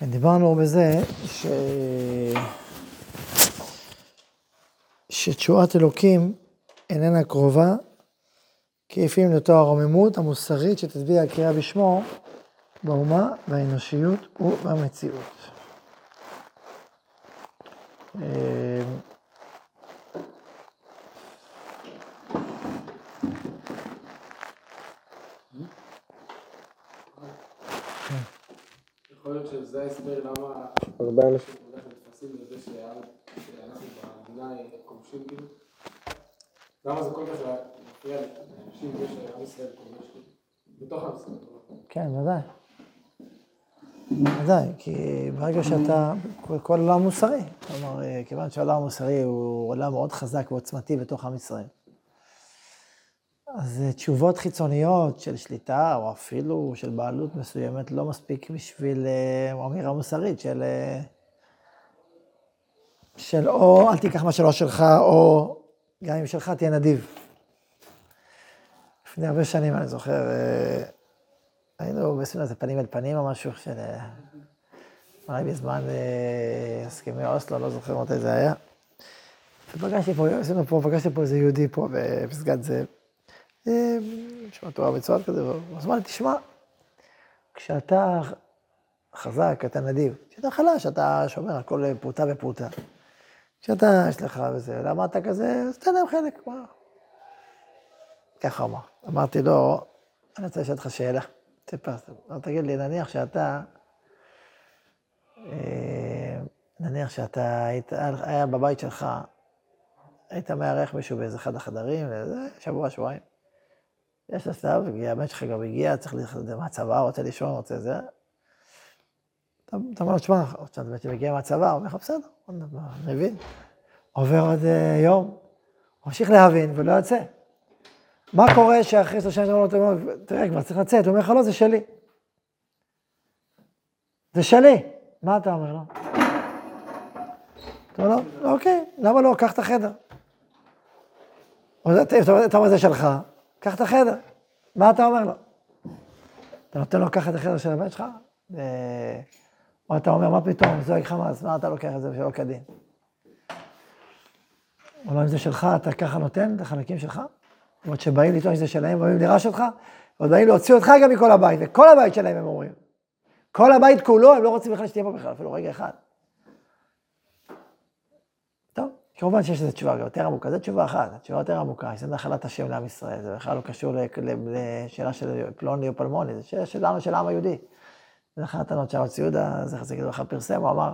כן, דיברנו בזה ש... שתשועת אלוקים איננה קרובה, כי לפעמים לאותו הרוממות המוסרית שתטביע הקריאה בשמו באומה, באנושיות ובמציאות. אה, יכול להיות שזה ההסבר למה הרבה אנשים נתפסים לזה שאנחנו במדינה כובשים כאילו. למה זה כל כך מפריע לאנשים זה שעם ישראל כובש כאילו? בתוך עם ישראל. כן, ודאי. ודאי, כי ברגע שאתה, כל עולם מוסרי, כלומר, כיוון שהעולם המוסרי הוא עולם מאוד חזק ועוצמתי בתוך עם ישראל. אז תשובות חיצוניות של שליטה, או אפילו של בעלות מסוימת, לא מספיק בשביל אה, אמירה מוסרית של, אה, של או אל תיקח מה שלא שלך, או גם אם שלך תהיה נדיב. לפני הרבה שנים, אני זוכר, אה, היינו זה פנים אל פנים או משהו של... אולי בזמן הסכמי אוסלו, לא זוכר מתי זה היה. ופגשתי פה, עשינו פה, פגשתי פה איזה יהודי פה בפסגת זאב. נשמע תורה ומצוות כזה, אז אמר לי, תשמע, כשאתה חזק, אתה נדיב, כשאתה חלש, אתה שומר על כל פרוטה ופרוטה. כשאתה, יש לך וזה, למה אתה כזה, אז תן להם חלק, מה? ככה אמר. אמרתי לו, אני רוצה לשאול אותך שאלה. סיפרתי, תגיד לי, נניח שאתה, אה, נניח שאתה היית, היה בבית שלך, היית מארח מישהו באיזה אחד החדרים, שבוע, שבועיים. יש לו סתיו, הגיע, הבן שלך גם הגיע, צריך ללכת מהצבא, רוצה לישון, רוצה זה. אתה אומר לו, תשמע, עוד שנת בן מגיע מהצבא, הוא אומר לך, בסדר, מבין. עובר עוד אה, יום, ממשיך להבין ולא יוצא. מה קורה שאחרי שלושה שנים אתה אומר, תראה, כבר צריך לצאת, הוא אומר לך, לא, זה שלי. זה שלי. מה אתה אומר לו? אתה אומר לו, אוקיי, למה לא? קח את החדר. אתה אומר, זה שלך, קח את החדר. מה אתה אומר לו? אתה נותן לו לקחת את החדר של הבן שלך? או אתה אומר, מה פתאום, זועק חמאס, מה אתה לוקח את זה שלא כדין? או לא, אם זה שלך, אתה ככה נותן את החלקים שלך? עוד שבאים לטעון שזה שלהם, באים לרש אותך, ועוד באים להוציא אותך גם מכל הבית, וכל הבית שלהם הם אומרים. כל הבית כולו, הם לא רוצים בכלל שתהיה פה בכלל, אפילו רגע אחד. כמובן שיש לזה תשובה יותר עמוקה, זו תשובה אחת, התשובה יותר עמוקה, זה נחלת השם לעם ישראל, זה בכלל לא קשור לשאלה של פלוני או פלמוני, זה שאלה שלנו, של העם היהודי. זה אחת הטענות שהרב ציודה, זכר צדיק לברכה, פרסם, הוא אמר,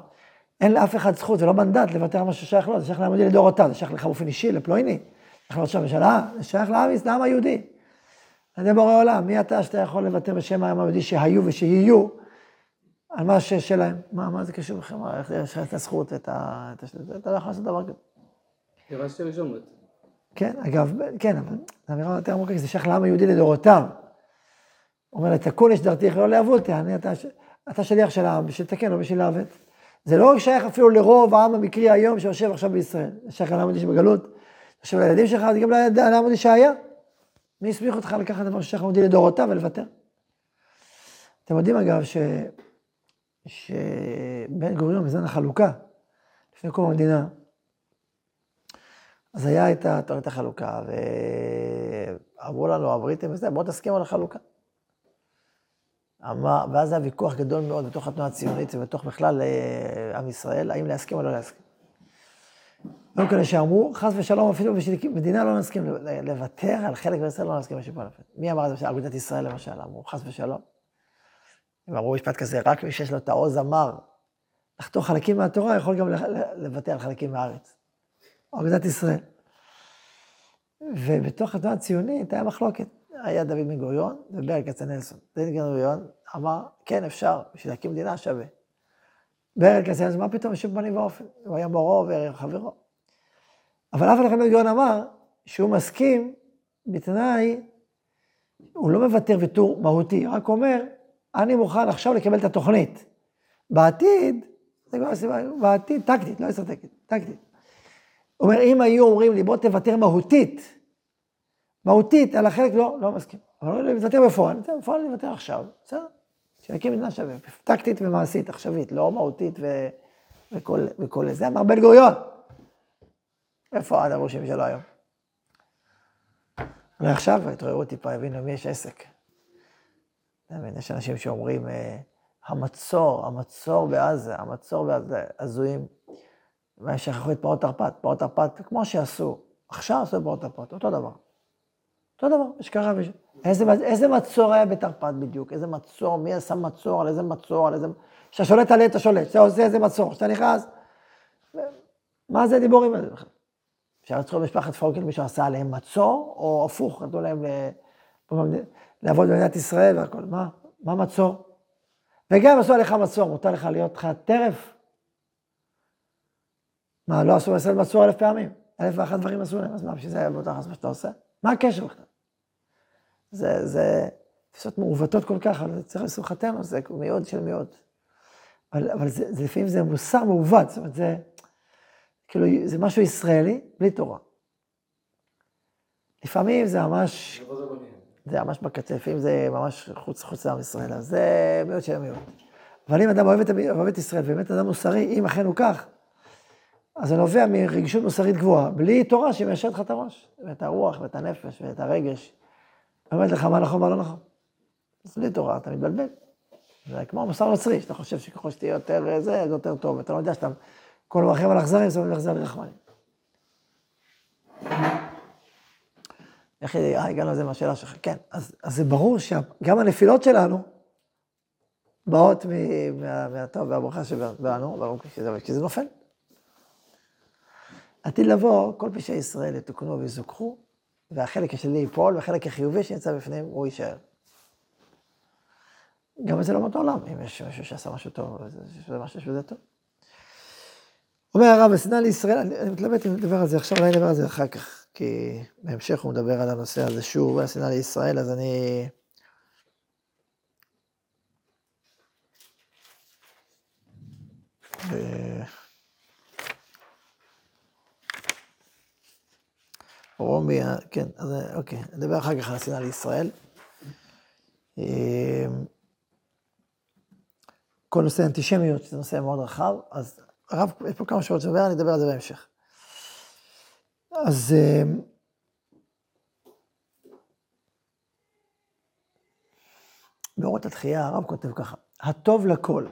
אין לאף אחד זכות ולא מנדט לוותר על מה ששייך לו, זה שייך לעם היהודי לדורותיו, זה שייך לך באופן אישי, לפלויני, שייך לראש הממשלה, זה שייך לעם היהודי. על בורא עולם, מי אתה שאתה יכול לוותר בשם העם היהודי שהיו ושיהיו על מה ששלהם? מה, מה זה קשור לכם? איך יש לך את הזכות, את ה... אתה לא יכול לעשות דבר כזה. ראשון. כן, אגב, כן, אבל זו אמירה יותר עמוקה, כי זה שייך לעם היהודי לדורותיו. הוא אומר, תקון יש דרתיך לא לעבודתיה, אתה, אתה שליח של העם, בשביל לתקן, לא בשביל לעוות. זה לא שייך אפילו לרוב העם המקרי היום שיושב עכשיו בישראל, זה שייך לעם היהודי שבגלות, עכשיו לילדים שלך, זה גם לעם היהודי שהיה. מי הסמיך אותך לקחת דבר ששייך לעם היהודי לדורותיו ולוותר? אתם יודעים אגב, ש... שבן גוריון, בזמן החלוקה, לפני קום המדינה, אז היה את תורת החלוקה, ואמרו לנו, הבריטים וזה, בואו תסכימו על החלוקה. אמר, ואז היה ויכוח גדול מאוד בתוך התנועה הציונית ובתוך בכלל אה, עם ישראל, האם להסכים או לא להסכים. היו כאלה שאמרו, חס ושלום, אפילו בשביל מדינה לא נסכים לוותר על חלק מישראל, לא נסכים לשבוע לפני. מי אמר את זה? אגודת ישראל למשל, אמרו, חס ושלום. הם אמרו משפט כזה, רק מי שיש לו את העוז המר לחתוך חלקים מהתורה, יכול גם לוותר על חלקים מהארץ. אגודת ישראל. ובתוך התנועה הציונית היה מחלוקת. היה דוד בן גוריון וברל כצנלסון. דוד בן גוריון אמר, כן, אפשר, בשביל להקים מדינה שווה. ברל כצנלסון, מה פתאום בשום פנים ואופן? הוא היה מורו וחברו. אבל אף אחד בן גוריון אמר שהוא מסכים בתנאי, הוא לא מוותר ויתור מהותי, רק אומר, אני מוכן עכשיו לקבל את התוכנית. בעתיד, זה כבר הסיבה, בעתיד, טקטית, לא אסטרטגית, טקטית. אומר, אם היו אומרים לי, בוא תוותר מהותית, מהותית על החלק, לא, לא מסכים. אבל לא לוותר בפועל, בפועל אני אוותר עכשיו, בסדר, שנקים מדינה שווה, טקטית ומעשית, עכשווית, לא מהותית ו... וכל, וכל זה. אמר בן גוריון. איפה הדרושים שלו היום? אולי עכשיו התעוררו טיפה, הבינו מי יש עסק. יש אנשים שאומרים, אה, המצור, המצור בעזה, המצור בעזה, הזויים. והם שכחו את פרעות תרפ"ט. פרעות תרפ"ט, כמו שעשו, עכשיו עשו פרעות תרפ"ט, אותו דבר. אותו דבר, יש ככה וש... איזה, איזה מצור היה בתרפ"ט בדיוק? איזה מצור? מי עשה מצור? על איזה מצור? על איזה... כשאתה שולט עליהם, אתה שולט. אתה עושה איזה מצור. כשאתה נכנס... מה זה הדיבורים האלה בכלל? אפשר לצחוק משפחת פורקל, מישהו עשה עליהם מצור, או הפוך, נתנו להם לעבוד במדינת ישראל והכל. מה? מה מצור? וגם עשו עליך מצור, מותר לך להיות לך טרף. מה, לא עשו בישראל מצור אלף פעמים? אלף ואחת דברים עשו להם, אז מה, בשביל זה היה מותר לעשות מה שאתה עושה? מה הקשר בכלל? זה, זה תפיסות מעוותות כל כך, אבל צריך לשמחתנו, זה מיעוט של מיעוט. אבל, אבל זה, זה, לפעמים זה מוסר מעוות, זאת אומרת, זה כאילו, זה משהו ישראלי בלי תורה. לפעמים זה ממש, זה ממש בקצה, לפעמים זה ממש חוץ, חוץ לעם ישראל, אז זה מיעוט של מיעוט. אבל אם אדם אוהב את, אוהב את ישראל, באמת אדם מוסרי, אם אכן הוא כך, אז זה נובע מרגישות מוסרית גבוהה, בלי תורה שמיישרת לך את הראש, ואת הרוח, ואת הנפש, ואת הרגש. אומרת לך מה נכון, מה לא נכון. אז בלי תורה אתה מתבלבל. זה כמו מוסר נוצרי, שאתה חושב שככל שתהיה יותר אה, זה, זה יותר טוב, אתה לא יודע שאתה כל מרחם על אכזרים, זה אכזר לרחמנים. איך אה, הגענו לזה מהשאלה שלך? כן, אז, אז זה ברור שגם הנפילות שלנו באות מה, מהטוב והברכה שבנו, כי זה נופל. עתיד לבוא, כל פשעי ישראל יתוקנו ויזוכחו, והחלק השני ייפול, והחלק החיובי שנמצא בפנים, הוא יישאר. גם זה לא מאותו עולם, אם יש מישהו שעשה משהו טוב, זה משהו שזה טוב. אומר הרב, השנאה לישראל, אני, אני מתלבט אם נדבר על זה עכשיו, אולי נדבר על זה אחר כך, כי בהמשך הוא מדבר על הנושא הזה שוב, השנאה לישראל, אז אני... רומי, כן, אז אוקיי, נדבר אחר כך על השנאה לישראל. אמ, כל נושא אנטישמיות, זה נושא מאוד רחב, אז הרב, יש פה כמה שעות לדבר, אני אדבר על זה בהמשך. אז... באורות התחייה הרב כותב ככה, הטוב לכל,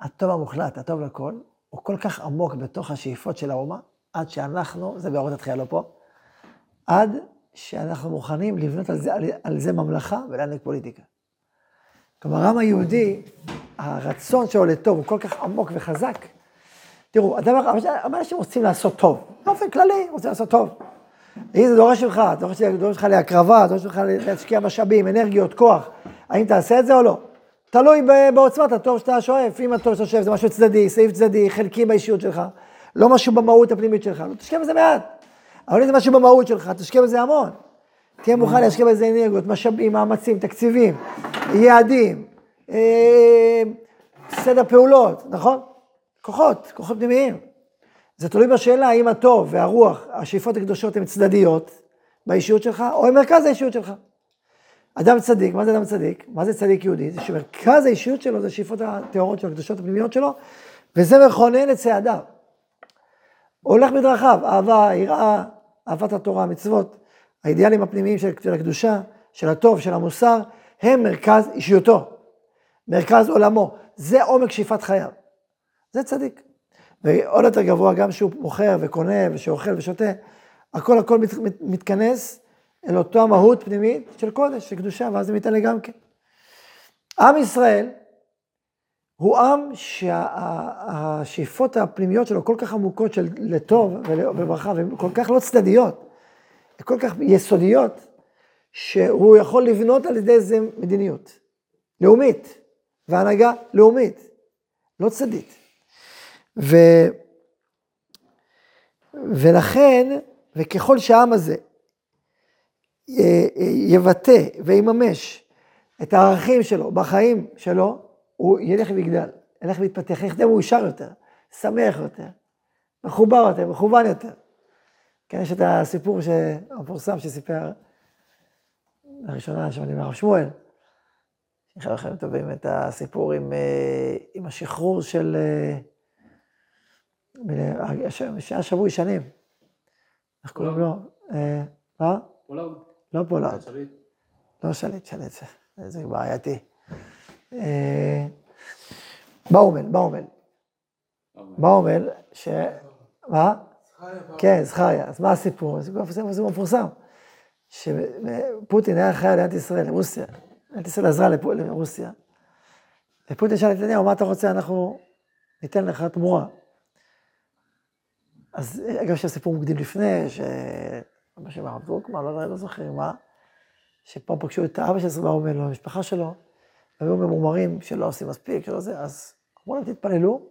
הטוב המוחלט, הטוב לכל, הוא כל כך עמוק בתוך השאיפות של האומה, עד שאנחנו, זה באורות התחייה לא פה, עד שאנחנו מוכנים לבנות על זה, על, על זה ממלכה ולהנהיג פוליטיקה. כלומר, העם היהודי, הרצון שלו לטוב הוא כל כך עמוק וחזק. תראו, אדם, הרבה אנשים רוצים לעשות טוב, באופן כללי רוצים לעשות טוב. אם זה דורש ממך, דורש ממך להקרבה, דורש ממך להשקיע משאבים, אנרגיות, כוח, האם תעשה את זה או לא? תלוי בעוצמת הטוב שאתה שואף, אם הטוב שאתה שואף זה משהו צדדי, סעיף צדדי, חלקי באישיות שלך, לא משהו במהות הפנימית שלך, לא תשקיע בזה מעט. אבל אם זה משהו במהות שלך, תשקיע בזה המון. תהיה מוכן להשקיע בזה אנרגיות, משאבים, מאמצים, תקציבים, יעדים, אה, סדר פעולות, נכון? כוחות, כוחות פנימיים. זה תלוי בשאלה האם הטוב והרוח, השאיפות הקדושות הן צדדיות באישיות שלך, או הן מרכז האישיות שלך. אדם צדיק, מה זה אדם צדיק? מה זה צדיק יהודי? זה שמרכז האישיות שלו זה השאיפות הטהורות שלו, הקדושות הפנימיות שלו, וזה מכונן את צעדיו. הולך בדרכיו, אהבה, יראה, אהבת התורה, המצוות, האידיאלים הפנימיים של, של הקדושה, של הטוב, של המוסר, הם מרכז אישיותו, מרכז עולמו. זה עומק שאיפת חייו. זה צדיק. ועוד יותר גבוה, גם שהוא מוכר וקונה ושאוכל ושותה, הכל הכל מת, מת, מתכנס אל אותו המהות פנימית של קודש, של קדושה, ואז זה מתעלה גם כן. עם ישראל הוא עם שהשאיפות הפנימיות שלו כל כך עמוקות של לטוב ולברכה, והן כל כך לא צדדיות, כל כך יסודיות, שהוא יכול לבנות על ידי זה מדיניות לאומית, והנהגה לאומית, לא צדדית. ו... ולכן, וככל שהעם הזה יבטא ויממש את הערכים שלו בחיים שלו, הוא ילך ויגדל, ילך ויתפתח, ילך יותר מאושר יותר, שמח יותר, מחובר יותר, מכוון יותר. כן, יש את הסיפור המפורסם שסיפר לראשונה, שם אני אומר, שמואל, אני חייב לכם טובים את הסיפור עם, אה, עם השחרור של... שהיה שבוי שנים. איך קוראים לו? מה? פולארד. לא פולארד. לא שליט, שליט, זה בעייתי. באומל, באומל. באומל, ש... מה? כן, זכריה. אז מה הסיפור? זה סיפור מפורסם. שפוטין היה אחראי על מדינת ישראל, לרוסיה. מדינת ישראל עזרה לרוסיה. ופוטין שאל את נתניהו, מה אתה רוצה? אנחנו ניתן לך תמורה. אז אגב, יש סיפור מקדים לפני, ש... מה שם הרב דרוקמן, לא, לא זוכר מה, שפה פגשו את האבא של סבא אומר לו, המשפחה שלו, והיו ממורמרים שלא עושים מספיק, שלא זה, אז אמרו להם, תתפללו,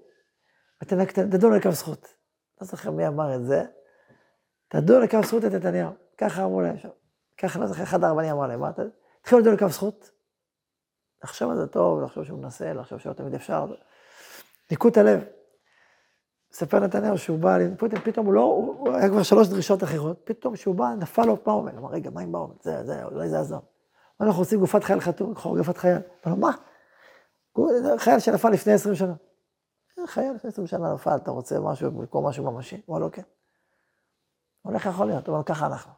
ותדונו לקו זכות. לא זוכר מי אמר את זה, תדונו לקו זכות את נתניהו. ככה אמרו להם שם. ככה, לא זוכר, אחד הרבנים אמר להם, מה אתה... תתחילו לדון לקו זכות. לחשוב על זה טוב, לחשוב שהוא מנסה, לחשוב שלא תמיד אפשר. ניקות הלב. מספר נתניהו שהוא בא, פוטין, פתאום הוא לא, הוא היה כבר שלוש דרישות אחרות, פתאום כשהוא בא, נפל לו באומל, אמר, רגע, מה עם באומל? זה, זה, אולי זה יעזור. אנחנו עושים גופת חייל חתום, גופת חייל. לו, מה? חייל שנפל לפני עשרים שנה. חייל לפני עשרים שנה נפל, אתה רוצה משהו, במקום משהו ממשי? הוא אמר לו, כן. הולך יכול להיות, אבל ככה אנחנו.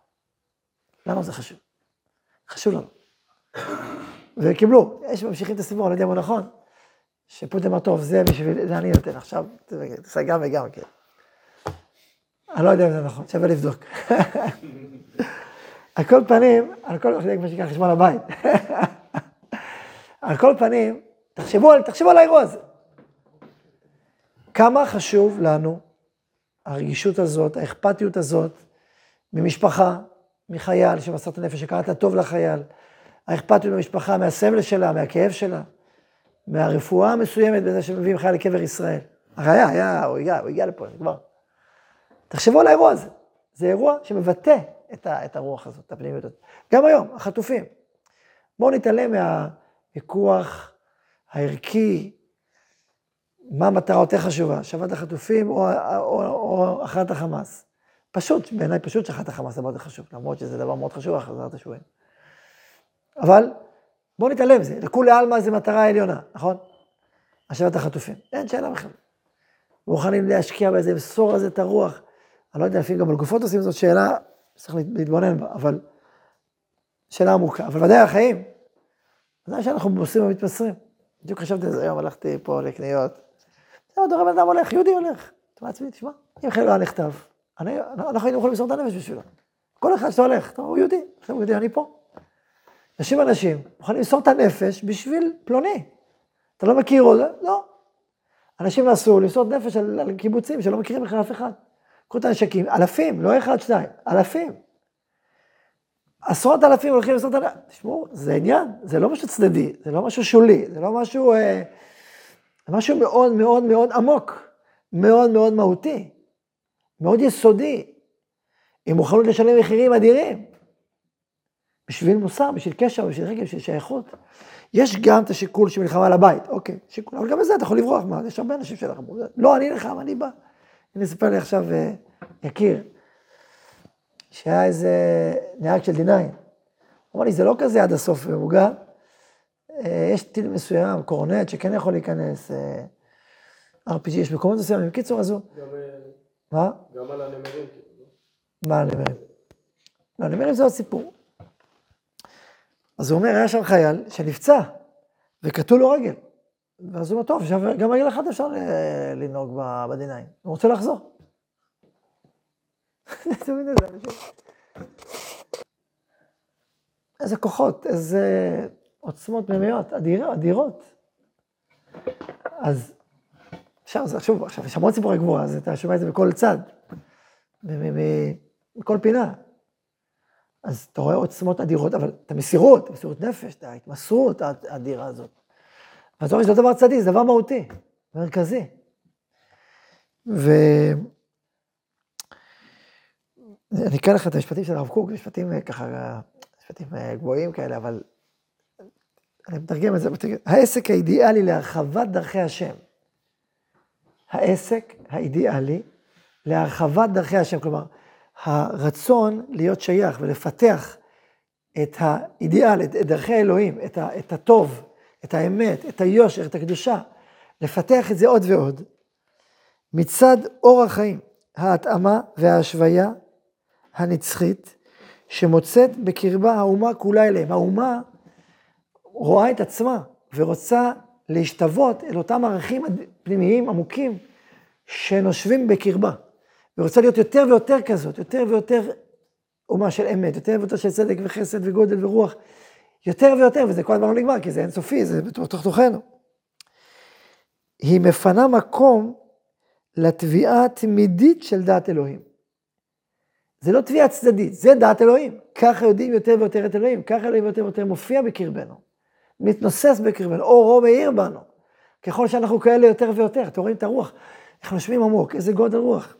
למה זה חשוב? חשוב לנו. וקיבלו, יש ממשיכים את הסיפור, אני לא יודע מה נכון, שפוטין אמר, טוב, זה בשביל, זה אני נותן, עכשיו, תעשה גם וגם, כן. אני לא יודע אם זה נכון, שווה לבדוק. על כל פנים, על כל, זה מה שנקרא חשבון הבית. על כל פנים, תחשבו, תחשבו על האירוע הזה. כמה חשוב לנו הרגישות הזאת, האכפתיות הזאת, ממשפחה, מחייל שמסר את הנפש, שקראת טוב לחייל, האכפתיות במשפחה, מהסמל שלה, מהכאב שלה, מהרפואה המסוימת בזה שמביאים חייל לקבר ישראל. הראיה, היה, הוא הגיע, הוא הגיע לפה, כבר. תחשבו על האירוע הזה. זה אירוע שמבטא את, ה, את הרוח הזאת, את הפנימיות הזאת. גם היום, החטופים. בואו נתעלם מהוויכוח הערכי, מה המטרה יותר חשובה, השבת החטופים או, או, או הכרעת החמאס. פשוט, בעיניי פשוט שהכרעת החמאס זה מאוד חשוב, למרות שזה דבר מאוד חשוב, החזרת השבויים. אבל בואו נתעלם מזה, לכולי עלמא זה מטרה עליונה, נכון? השבת החטופים, אין שאלה בכלל. מוכנים להשקיע באיזה, למסור על זה את הרוח. אני לא יודע, לפעמים גם על גופות עושים זאת שאלה, צריך להתבונן בה, אבל שאלה עמוקה. אבל ודאי החיים, ודאי שאנחנו עושים ומתמסרים. בדיוק חשבתי על זה היום, הלכתי פה לקניות. זה עוד בן אדם הולך, יהודי הולך. אתה לעצמי, תשמע, אם חלק היה נכתב, אנחנו היינו יכולים למסור את הנפש בשבילו. כל אחד שאתה הולך, אתה אומר, הוא יהודי, הוא יהודי, אני פה. יושבים אנשים, מוכנים למסור את הנפש בשביל פלוני. אתה לא מכיר לא. אנשים נסעו למסור נפש על, על קיבוצים שלא מכירים בכלל אף אחד. קחו את הנשקים, אלפים, לא אחד, שניים, אלפים. עשרות אלפים הולכים את הנפש. תשמעו, זה עניין, זה לא משהו צדדי, זה לא משהו שולי, זה לא משהו, אה, משהו מאוד מאוד מאוד עמוק, מאוד מאוד מהותי, מאוד יסודי, עם מוכנות לשלם מחירים אדירים. בשביל מוסר, בשביל קשר, בשביל רגל, בשביל שייכות. יש גם את השיקול של מלחמה על הבית, אוקיי, שיקול, אבל גם בזה אתה יכול לברוח, מה, יש הרבה אנשים שלך, לא, אני נלחם, אני בא. הנה, אספר לי עכשיו אה, יקיר, שהיה איזה נהג של D9, הוא אמר לי, זה לא כזה עד הסוף ממוגן, אה, יש טיל מסוים, קורנט, שכן יכול להיכנס, אה, RPG, יש מקומות מסוימים, בקיצור, אז הוא... מה? גם על הנמרים. כאילו, לא? מה הנמרים? לא, הנמרים זה עוד סיפור. אז הוא אומר, היה שם חייל שנפצע, וקטעו לו רגל. ואז הוא אומר, טוב, עכשיו גם רגל אחת אפשר לנהוג ב-D9. הוא רוצה לחזור. איזה כוחות, איזה עוצמות פנימיות, אדיר, אדירות. אז עכשיו, שוב, עכשיו, יש המון סיפורי גבורה, אז אתה שומע את זה בכל צד, מכל פינה. אז אתה רואה עוצמות אדירות, אבל את המסירות, מסירות נפש, את ההתמסרות האדירה הזאת. רואה שזה לא דבר צדיק, זה דבר מהותי, מרכזי. ו... אני אקרא לך את המשפטים של הרב קוק, משפטים אה, ככה, משפטים אה, גבוהים כאלה, אבל אני מתרגם את זה. העסק האידיאלי להרחבת דרכי השם. העסק האידיאלי להרחבת דרכי השם. כלומר, הרצון להיות שייך ולפתח את האידיאל, את דרכי האלוהים, את, ה, את הטוב, את האמת, את היושר, את הקדושה, לפתח את זה עוד ועוד. מצד אור החיים, ההתאמה וההשוויה הנצחית, שמוצאת בקרבה האומה כולה אליהם. האומה רואה את עצמה ורוצה להשתוות אל אותם ערכים פנימיים עמוקים שנושבים בקרבה. ורוצה להיות יותר ויותר כזאת, יותר ויותר אומה של אמת, יותר ויותר של צדק וחסד וגודל ורוח, יותר ויותר, וזה כל הזמן לא נגמר, כי זה אינסופי, זה בתוך תוכנו. היא מפנה מקום לתביעה התמידית של דעת אלוהים. זה לא תביעה צדדית, זה דעת אלוהים. ככה יודעים יותר ויותר את אלוהים, ככה אלוהים יותר ויותר מופיע בקרבנו, מתנוסס בקרבנו, אורו מאיר בנו. ככל שאנחנו כאלה יותר ויותר, אתם רואים את הרוח, איך נושמים עמוק, איזה גודל רוח.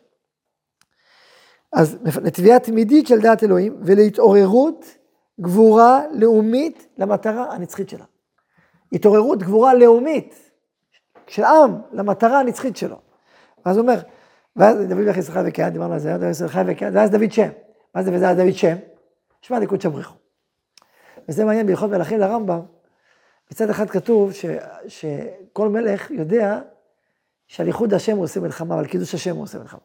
אז לתביעה תמידית של דעת אלוהים ולהתעוררות גבורה לאומית למטרה הנצחית שלה. התעוררות גבורה לאומית של עם למטרה הנצחית שלו. ואז הוא אומר, ואז דוד מלך ישראל וקהל, דיברנו על זה, דוד חי וקהל, ואז דוד שם. מה זה וזה דוד שם? שמע ליקוד שבריחו. וזה מעניין בהלכות מלכים לרמב"ם. מצד אחד כתוב ש, שכל מלך יודע שעל ייחוד השם הוא עושה מלחמה, ועל קידוש השם הוא עושה מלחמה.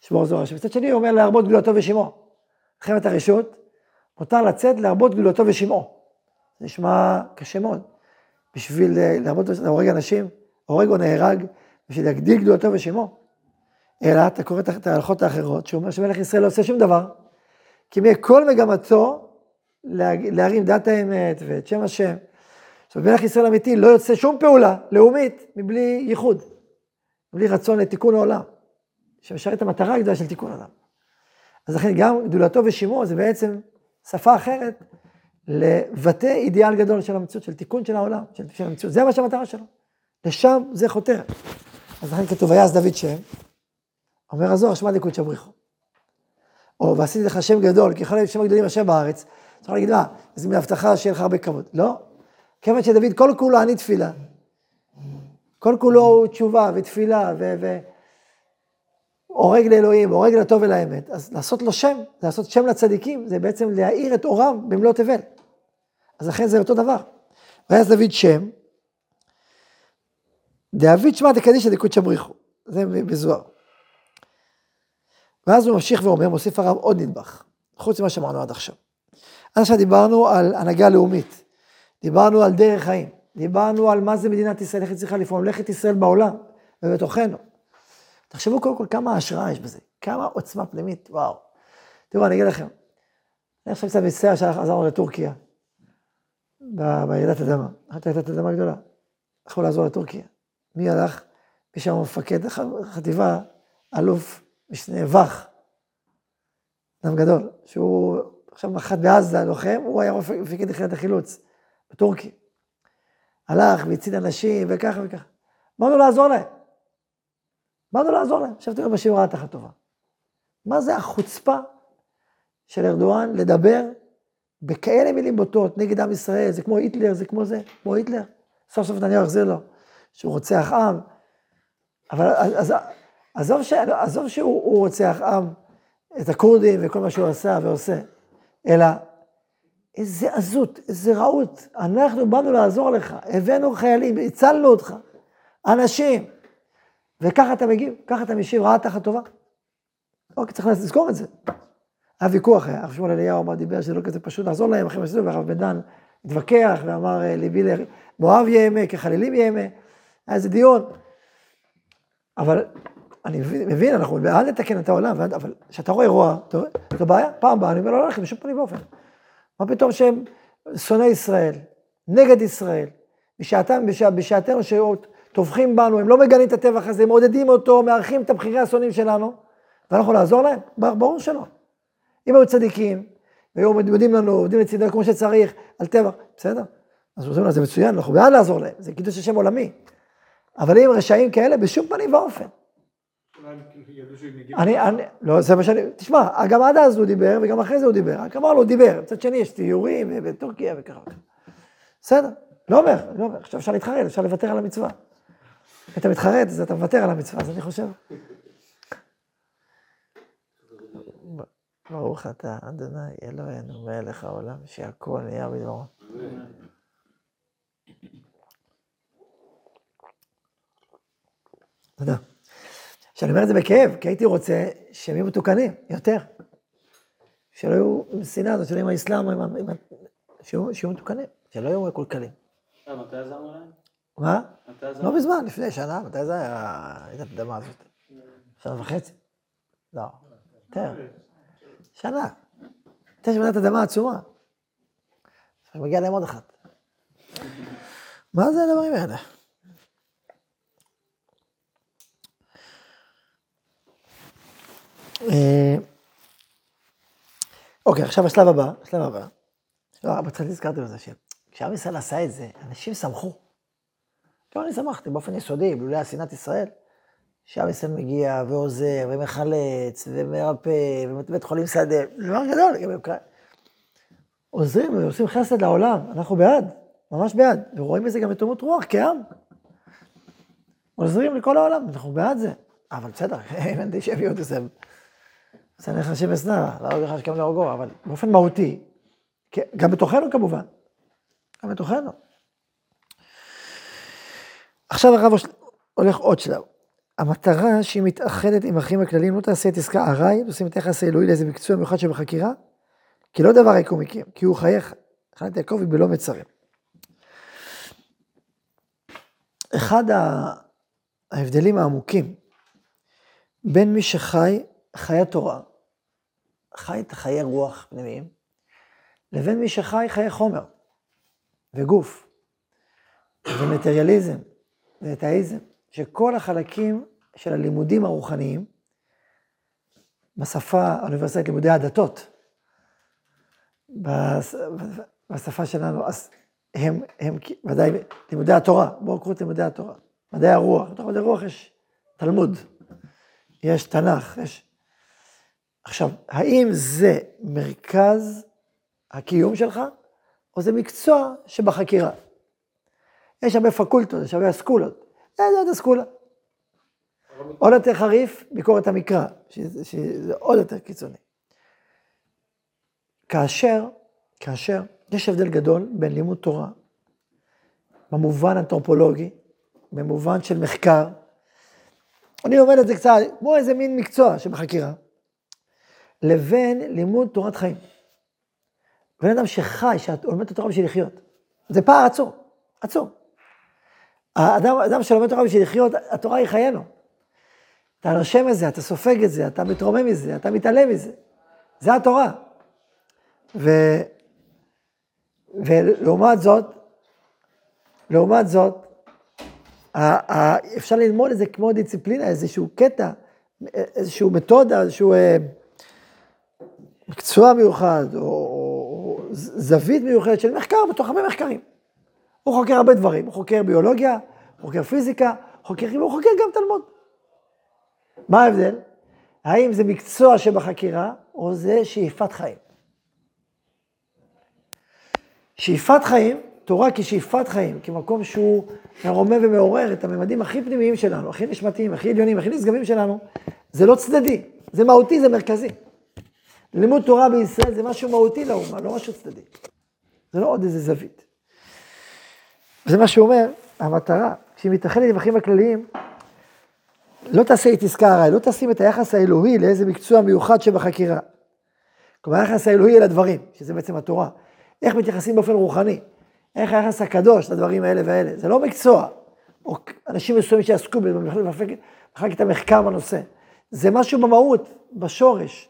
שמור זוהר השם. מצד שני הוא אומר להרבות גדולתו ושמעו. מלחמת הרשות, מותר לצאת להרבות גדולתו ושמעו. זה נשמע קשה מאוד. בשביל אה, להרבות, להורג אנשים, הורג או נהרג, בשביל להגדיל גדולתו ושמעו. אלא אתה קורא את ההלכות האחרות, שאומר שמלך ישראל לא עושה שום דבר, כי כל מגמתו להרים דת האמת ואת שם השם. זאת אומרת, מלך ישראל אמיתי לא יוצא שום פעולה לאומית מבלי ייחוד, בלי רצון לתיקון העולם, שמשרת את המטרה הגדולה של תיקון העולם. אז לכן גם גדולתו ושימוע זה בעצם שפה אחרת לבטא אידיאל גדול של המציאות, של תיקון של העולם, של, של המציאות. זה מה שהמטרה שלו. לשם זה חותר. אז לכן כתוב, ויעש דוד שם, אומר הזוהר, שמע דקות שבריחו. או ועשיתי לך שם גדול, כי להיות שם הגדולים השם בארץ. צריך להגיד, מה, איזה מין הבטחה שיהיה לך הרבה כבוד. לא. כיוון שדוד כל כולו אני תפילה. כל כולו הוא תשובה ותפילה ו... ו... הורג לאלוהים, הורג לטוב ולאמת. אז לעשות לו שם, לעשות שם לצדיקים, זה בעצם להאיר את אורם במלוא תבל. אז לכן זה אותו דבר. ויעש דוד שם, דאביד שמע דקדישא דקודשא בריחו. זה בזוהר. ואז הוא ממשיך ואומר, מוסיף הרב עוד נדבך, חוץ ממה שאמרנו עד עכשיו. עד עכשיו דיברנו על הנהגה לאומית, דיברנו על דרך חיים, דיברנו על מה זה מדינת ישראל, איך היא צריכה לפעול, ממלכת ישראל בעולם ובתוכנו. תחשבו קודם כל כמה השראה יש בזה, כמה עוצמה פנימית, וואו. תראו, אני אגיד לכם, אני עכשיו קצת מצטער שעזרנו לטורקיה, ברעידת אדמה, אחת רעידת אדמה גדולה, הלכו לעזור לטורקיה. מי הלך? מי שם מפקד החטיבה, אלוף משנה וך, אדם גדול, שהוא עכשיו מח"ט בעזה, לוחם, הוא היה מפקד יחידת החילוץ בטורקיה. הלך והציל אנשים וככה וככה. אמרנו לעזור להם. באנו לעזור להם. עכשיו תראו בשיעור התחת טובה. מה זה החוצפה של ארדואן לדבר בכאלה מילים בוטות נגד עם ישראל, זה כמו היטלר, זה כמו זה, כמו היטלר. סוף סוף נתניהו יחזיר לו, שהוא רוצח עם. אבל אז, עזוב, ש, עזוב שהוא רוצח עם, את הכורדים וכל מה שהוא עשה ועושה, אלא איזה עזות, איזה רעות. אנחנו באנו לעזור לך, הבאנו חיילים, הצלנו אותך, אנשים. וככה אתה מגיב, ככה אתה משיב רעה תחת טובה. אוקיי, צריך לזכור את זה. היה ויכוח, הרב שמואל אליהו אמר, דיבר שזה לא כזה פשוט לעזור להם, אחרי מה שעשו, והרב בן דן התווכח ואמר, אה, ליבי למואב יהמה, כחלילים יהמה. היה איזה דיון. אבל אני מבין, אנחנו בעד לתקן את העולם, אבל כשאתה רואה אירוע, זו בעיה, פעם הבאה אני אומר, לא הולכים בשום פנים ואופן. מה פתאום שהם שונאי ישראל, נגד ישראל, בשעתם, בשעתנו טובחים בנו, הם לא מגנים את הטבח הזה, מעודדים אותו, מארחים את הבחירי השונאים שלנו, ואנחנו לעזור להם? ברור שלא. אם היו צדיקים, והיו עומדים לנו, עובדים לצידנו כמו שצריך, על טבח, בסדר. אז אומרים לו, זה מצוין, אנחנו בעד לעזור להם, זה קידוש השם עולמי. אבל אם רשעים כאלה, בשום פנים ואופן. אני, אני, לא, זה מה שאני, תשמע, גם עד אז הוא דיבר, וגם אחרי זה הוא דיבר, רק אמרנו, הוא דיבר, מצד שני יש טיורים בטורקיה וככה. בסדר, לא אומר, לא אומר, עכשיו אפשר להתחרט, אפשר לוותר על המצווה. אם אתה מתחרט, אז אתה מוותר על המצווה, אז אני חושב. ברוך אתה, אדוני אלוהינו, מלך העולם, שהכל נהיה בדברו. תודה. שאני אומר את זה בכאב, כי הייתי רוצה שהם יהיו מתוקנים, יותר. שלא יהיו עם שנאה הזאת, שלא יהיו עם האסלאם, שיהיו מתוקנים, שלא יהיו קולקלים. אה, מתי עזרנו להם? מה? לא מזמן, לפני שנה, מתי זה היה, הייתה האדמה הזאת? שנה וחצי? לא, יותר. שנה. הייתה שם מנת אדמה עצומה. עכשיו מגיע להם עוד אחת. מה זה הדברים האלה? אה, אוקיי, עכשיו השלב הבא, השלב הבא. לא, בהתחלה הזכרתי בזה שכשעם ישראל עשה את זה, אנשים שמחו. גם אני שמחתי באופן יסודי, בלולי השנאת ישראל, שעם ישראל מגיע ועוזר ומחלץ ומרפא ובית חולים שדה, דבר גדול לגבי אוקראינה. עוזרים ועושים חסד לעולם, אנחנו בעד, ממש בעד, ורואים בזה גם יתומות רוח כעם. עוזרים לכל העולם, אנחנו בעד זה. אבל בסדר, אם אנטישמיות זה... זה השם אשנא, להרוג לך שכם להורגו, אבל באופן מהותי, כ- גם בתוכנו כמובן, גם בתוכנו. עכשיו הרב הולך עוד שלב. המטרה שהיא מתאחדת עם האחים הכלליים, לא תעשה את עסקה ארעי, תשים את היחס האלוהי לאיזה מקצוע מיוחד שבחקירה, כי לא דבר יקום מכם, כי הוא חייך, חנת יעקב היא בלא מצרים. אחד ההבדלים העמוקים בין מי שחי חיי תורה, חי את חיי רוח פנימיים, לבין מי שחי חיי חומר וגוף ומטריאליזם ואתאיזם, שכל החלקים של הלימודים הרוחניים, בשפה האוניברסיטאית לימודי הדתות, בש- בשפה שלנו, אז הם, הם ודאי לימודי התורה, בואו קחו את לימודי התורה, מדעי הרוח, בתוך מדעי הרוח יש תלמוד, יש תנ"ך, יש... עכשיו, האם זה מרכז הקיום שלך, או זה מקצוע שבחקירה? יש הרבה פקולטות, יש הרבה אסכולות. זה עוד אסכולה. עוד יותר חריף, ביקורת המקרא, שזה עוד יותר קיצוני. כאשר, כאשר, יש הבדל גדול בין לימוד תורה, במובן אנתרופולוגי, במובן של מחקר, אני לומד את זה קצת, כמו איזה מין מקצוע שבחקירה, לבין לימוד תורת חיים. בן אדם שחי, שלומד את התורה בשביל לחיות. זה פער עצום, עצום. האדם, האדם שלומד תורה בשביל לחיות, התורה היא חיינו. אתה נושם את זה, אתה סופג את זה, אתה מתרומם מזה, אתה מתעלם מזה. זה התורה. ו... ולעומת זאת, לעומת זאת, אפשר ללמוד את זה כמו דיסציפלינה, איזשהו קטע, איזשהו מתודה, איזשהו אה, מקצוע מיוחד, או, או ז- זווית מיוחדת של מחקר בתוך הרבה מחקרים. הוא חוקר הרבה דברים, הוא חוקר ביולוגיה, הוא חוקר פיזיקה, חוקר, הוא חוקר גם תלמוד. מה ההבדל? האם זה מקצוע שבחקירה, או זה שאיפת חיים? שאיפת חיים, תורה כשאיפת חיים, כמקום שהוא מרומם ומעורר את הממדים הכי פנימיים שלנו, הכי נשמתיים, הכי עליונים, הכי נשגבים שלנו, זה לא צדדי, זה מהותי, זה מרכזי. לימוד תורה בישראל זה משהו מהותי לאומה, לא משהו צדדי. זה לא עוד איזה זווית. וזה מה שהוא אומר, המטרה, כשהיא מתאחדת עם האחים הכלליים, לא תעשה את עסקה הרע, לא תשים את היחס האלוהי לאיזה מקצוע מיוחד שבחקירה. כלומר, היחס האלוהי אל הדברים, שזה בעצם התורה. איך מתייחסים באופן רוחני, איך היחס הקדוש לדברים האלה והאלה. זה לא מקצוע, או אנשים מסוימים שיעסקו במחלקת המחקר בנושא. זה משהו במהות, בשורש.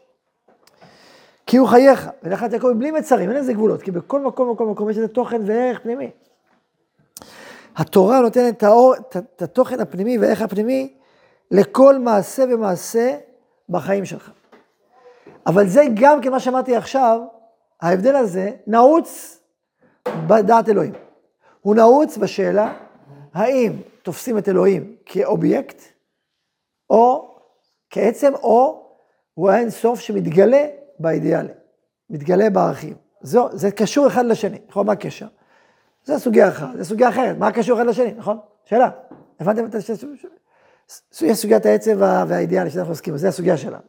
כי הוא חייך, ולכת יעקב בלי מצרים, אין לזה גבולות, כי בכל מקום, מקום, מקום יש לזה תוכן וערך פנימי. התורה נותנת את, האור, את, התוכן הפנימי והערך הפנימי לכל מעשה ומעשה בחיים שלך. אבל זה גם כמה שאמרתי עכשיו, ההבדל הזה נעוץ בדעת אלוהים. הוא נעוץ בשאלה האם תופסים את אלוהים כאובייקט, או כעצם, או הוא האין סוף שמתגלה באידיאלים, מתגלה בערכים. זו, זה קשור אחד לשני, נכון? מה הקשר? זו סוגיה אחת, זו סוגיה אחרת, מה הקשור אחד לשני, נכון? שאלה. הבנתם את השאלה? יש סוגיית העצם והאידיאלי שאנחנו עוסקים בה, זו הסוגיה שלנו.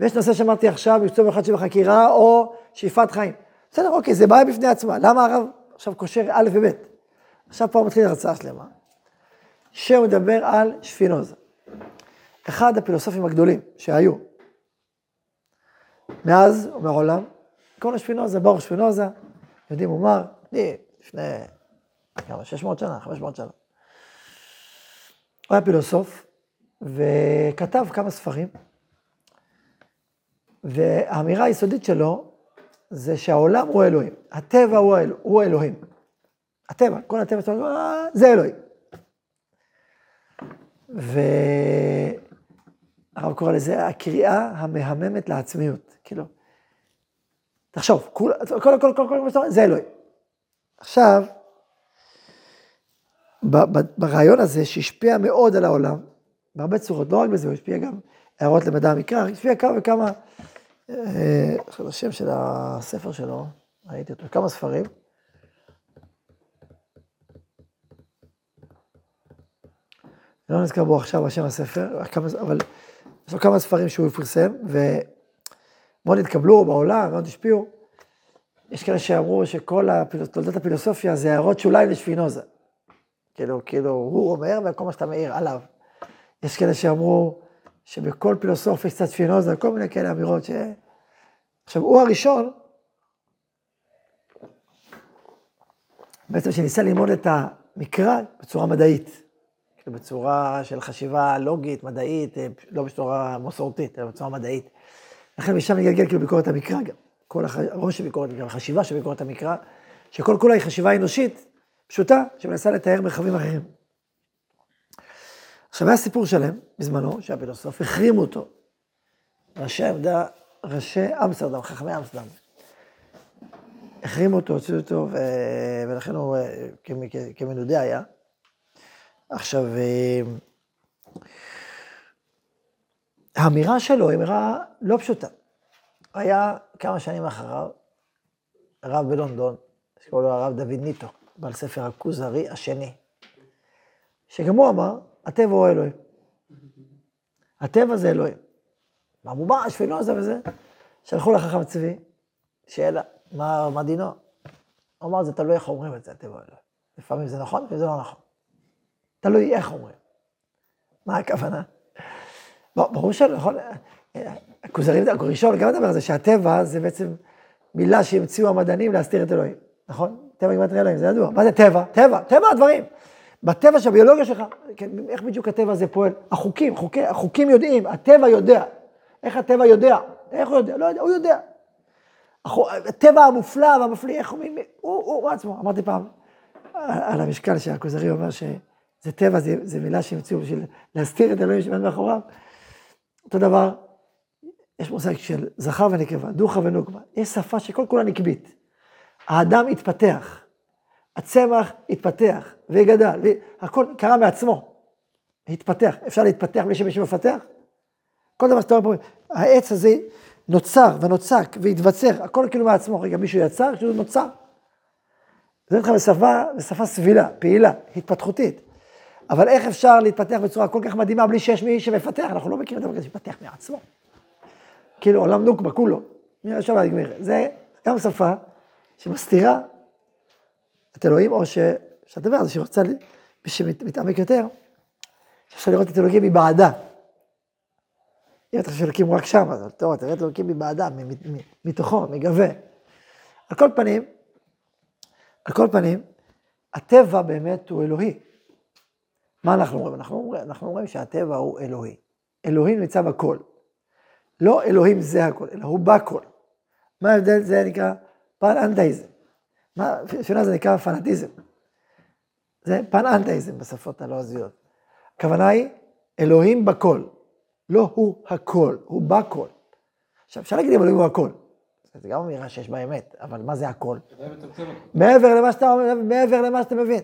ויש נושא שאמרתי עכשיו, מקצוע אחד שבחקירה, או שאיפת חיים. בסדר, אוקיי, זה בעיה בפני עצמה. למה הרב עכשיו קושר א' וב'? עכשיו פה מתחיל הרצאה שלמה. שהוא מדבר על שפינוזה. אחד הפילוסופים הגדולים שהיו, מאז ומעולם, קוראים לו שפינוזה, ברוך שפינוזה, יודעים אומר, לפני כמה, 600 שנה, 500 שנה. הוא היה פילוסוף, וכתב כמה ספרים, והאמירה היסודית שלו זה שהעולם הוא אלוהים, הטבע הוא, האל, הוא אלוהים. הטבע, כל הטבע שלנו, אה, זה אלוהים. והרב קורא לזה הקריאה המהממת לעצמיות, כאילו, תחשוב, כל, כל, כל, כל, כל, כל, זה אלוהים. עכשיו, ברעיון הזה, שהשפיע מאוד על העולם, בהרבה צורות, לא רק בזה, הוא השפיע גם הערות למדע המקרא, השפיע כמה וכמה, אה, עכשיו השם של הספר שלו, ראיתי אותו, כמה ספרים. לא נזכר בו עכשיו השם הספר, אבל יש לו כמה ספרים שהוא פרסם, ומאוד התקבלו בעולם, מאוד השפיעו. יש כאלה שאמרו שכל תולדות הפילוסופיה זה הערות שוליים לשפינוזה. כאילו, כאילו, הוא אומר, וכל מה שאתה מעיר עליו. יש כאלה שאמרו שבכל פילוסוף יש קצת שפינוזה, כל מיני כאלה אמירות ש... עכשיו, הוא הראשון, בעצם שניסה ללמוד את המקרא בצורה מדעית. כאילו בצורה של חשיבה לוגית, מדעית, אה, לא בצורה מסורתית, אלא בצורה מדעית. לכן משם נגלגל כאילו ביקורת המקרא גם. כל הראש של ביקורת המקרא, החשיבה של ביקורת המקרא, שכל כולה היא חשיבה אנושית, פשוטה, שמנסה לתאר מרחבים אחרים. עכשיו היה סיפור שלם, בזמנו, שהפילוסוף החרימו אותו. ראשי עמדה, ראשי אמסטרדם, חכמי אמסטרדם. החרימו אותו, הוציאו אותו, ו... ולכן הוא אה, כמנודה היה. עכשיו, אה, האמירה שלו היא אמירה לא פשוטה. היה כמה שנים אחריו, רב בלונדון, שקוראים לו הרב דוד ניטו. בעל ספר הכוזרי השני, שגם הוא אמר, הטבע הוא אלוהים. הטבע זה אלוהים. במובן השפינוזה וזה, שלחו לחכם צבי, שאלה, מה, מה דינו? הוא אמר, זה תלוי איך אומרים את זה, הטבע אלוהים. לפעמים זה נכון, לפעמים זה לא נכון. תלוי איך אומרים. מה הכוונה? ברור שלא, נכון, הכוזרי, הראשון גם מדבר על זה שהטבע זה בעצם מילה שהמציאו המדענים להסתיר את אלוהים, נכון? טבע גימטרי אלוהים, זה ידוע. מה זה טבע? טבע, טבע הדברים. בטבע של הביולוגיה שלך, כן, איך בדיוק הטבע הזה פועל? החוקים, חוקי, החוקים יודעים, הטבע יודע. איך הטבע יודע? איך הוא יודע? לא יודע, הוא יודע. הטבע המופלא והמפליא, איך אומרים? הוא, הוא, הוא עצמו. אמרתי פעם על המשקל שהכוזרי אומר שזה טבע, זה, זה מילה שהמציאו בשביל להסתיר את אלוהים שעומד מאחוריו. אותו דבר, יש מושג של זכר ונקבה, דוחה ונוקבה. יש שפה שכל כולה נקבית. האדם התפתח, הצמח התפתח וגדל, הכל קרה מעצמו, התפתח. אפשר להתפתח בלי שמישהו מפתח? כל דבר שאתה אומר פה, העץ הזה נוצר ונוצק והתבצר, הכל כאילו מעצמו. רגע, מישהו יצר, שזה נוצר. זה נקרא בשפה, בשפה סבילה, פעילה, התפתחותית. אבל איך אפשר להתפתח בצורה כל כך מדהימה בלי שיש מי שמפתח? אנחנו לא מכירים דבר כזה שמפתח מעצמו. כאילו עולם נוקבה כולו, מי עכשיו להגמיר. זה גם שפה שמסתירה את אלוהים, או ש... אומר, זה שרוצה, מי שמתעמק יותר, שאפשר לראות את אלוהים מבעדה. אם אתה חושב שאלוקים הוא רק שם, אז טוב, תראה את אלוקים מבעדה, מתוכו, מגבה. על כל פנים, על כל פנים, הטבע באמת הוא אלוהי. מה אנחנו אומרים? אנחנו אומרים, אנחנו אומרים שהטבע הוא אלוהי. אלוהים נמצא בכל. לא אלוהים זה הכל, אלא הוא בכל. מה ההבדל? זה נקרא פן-אנדאיזם. שונה זה נקרא פנאטיזם. זה פן-אנדאיזם בשפות הלועזיות. הכוונה היא, אלוהים בכל. לא הוא הכל, הוא בכל. עכשיו, אפשר להגיד אם אלוהים הוא הכל. זה גם אמירה שיש בה אמת, אבל מה זה הכל? מעבר למה שאתה אומר, מעבר למה שאתה מבין.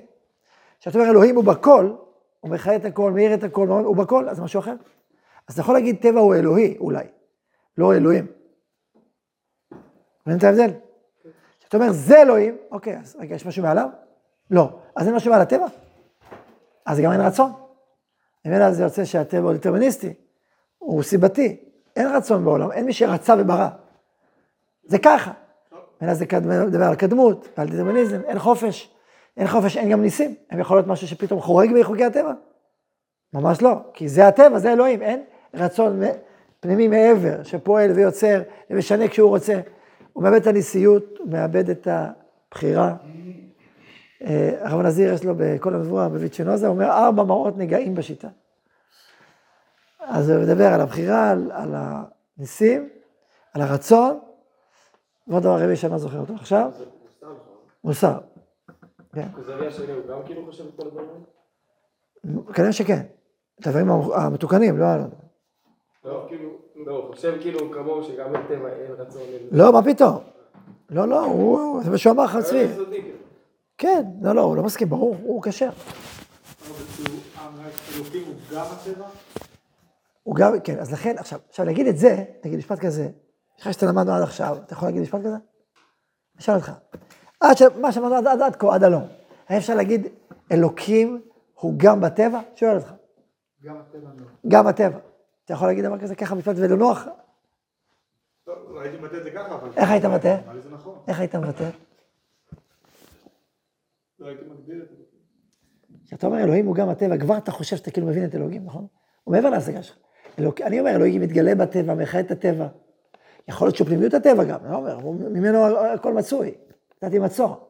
כשאתה אומר אלוהים הוא בכל, הוא מחיה את הכל, מאיר את הכל, הוא בכל, אז זה משהו אחר. אז אתה יכול להגיד טבע הוא אלוהי, אולי, לא אלוהים. מבין את ההבדל? אתה אומר, זה אלוהים, אוקיי, אז רגע, יש משהו מעליו? לא. אז אין משהו מעל הטבע? אז גם אין רצון. ממילא זה יוצא שהטבע הוא דטרמיניסטי, הוא סיבתי. אין רצון בעולם, אין מי שרצה וברא. זה ככה. ממילא זה מדבר על קדמות, ועל דטרמיניזם, אין חופש. אין חופש, אין גם ניסים. הם יכול להיות משהו שפתאום חורג מחוקי הטבע. ממש לא, כי זה הטבע, זה אלוהים, אין רצון פנימי מעבר, שפועל ויוצר ומשנה כשהוא רוצה. הוא מאבד את הניסיות, הוא מאבד את הבחירה. אה, הרב נזיר יש לו בכל הנבואה, בביצ'נוזה, הוא אומר, ארבע מראות נגעים בשיטה. אז הוא מדבר על הבחירה, על, על הניסים, על הרצון, ועוד דבר רבי שאני לא זוכר אותו עכשיו. מוסר. כן. כוזריה שלי הוא גם כאילו חושב את כל הדברים? כנראה שכן. את הדברים המתוקנים, לא... לא, כאילו, לא, הוא חושב כאילו כמוהו שגם טבע, אין רצון. לא, מה פתאום? לא, לא, הוא, זה מה שהוא אמר לך, צבי. כן, לא, לא, הוא לא מסכים, ברור, הוא כשר. הוא גם, כן, אז לכן, עכשיו, עכשיו להגיד את זה, נגיד משפט כזה, יש לך שאתה למדנו עד עכשיו, אתה יכול להגיד משפט כזה? אני אשאל אותך. עד ש... מה שאמרנו עד, עד, עד כה, עד הלום. היה אפשר להגיד, אלוקים הוא גם בטבע? שואל אותך. גם הטבע לא. גם הטבע. אתה יכול להגיד דבר כזה ככה משפט ולא נוח? לא, לא, הייתי מבטא את זה ככה, אבל... איך היית מבטא? נכון. איך היית מבטא? לא הייתי מגדיר את זה. כשאתה אומר אלוהים הוא גם הטבע, כבר אתה חושב שאתה כאילו מבין את אלוהים, נכון? הוא מעבר להשגה שלך. אני אומר, אלוהים מתגלה בטבע, מחיה את הטבע. יכול להיות שהוא פנימיות הטבע גם, אני לא אומר, ממנו הכל מצוי. נתתי מצור.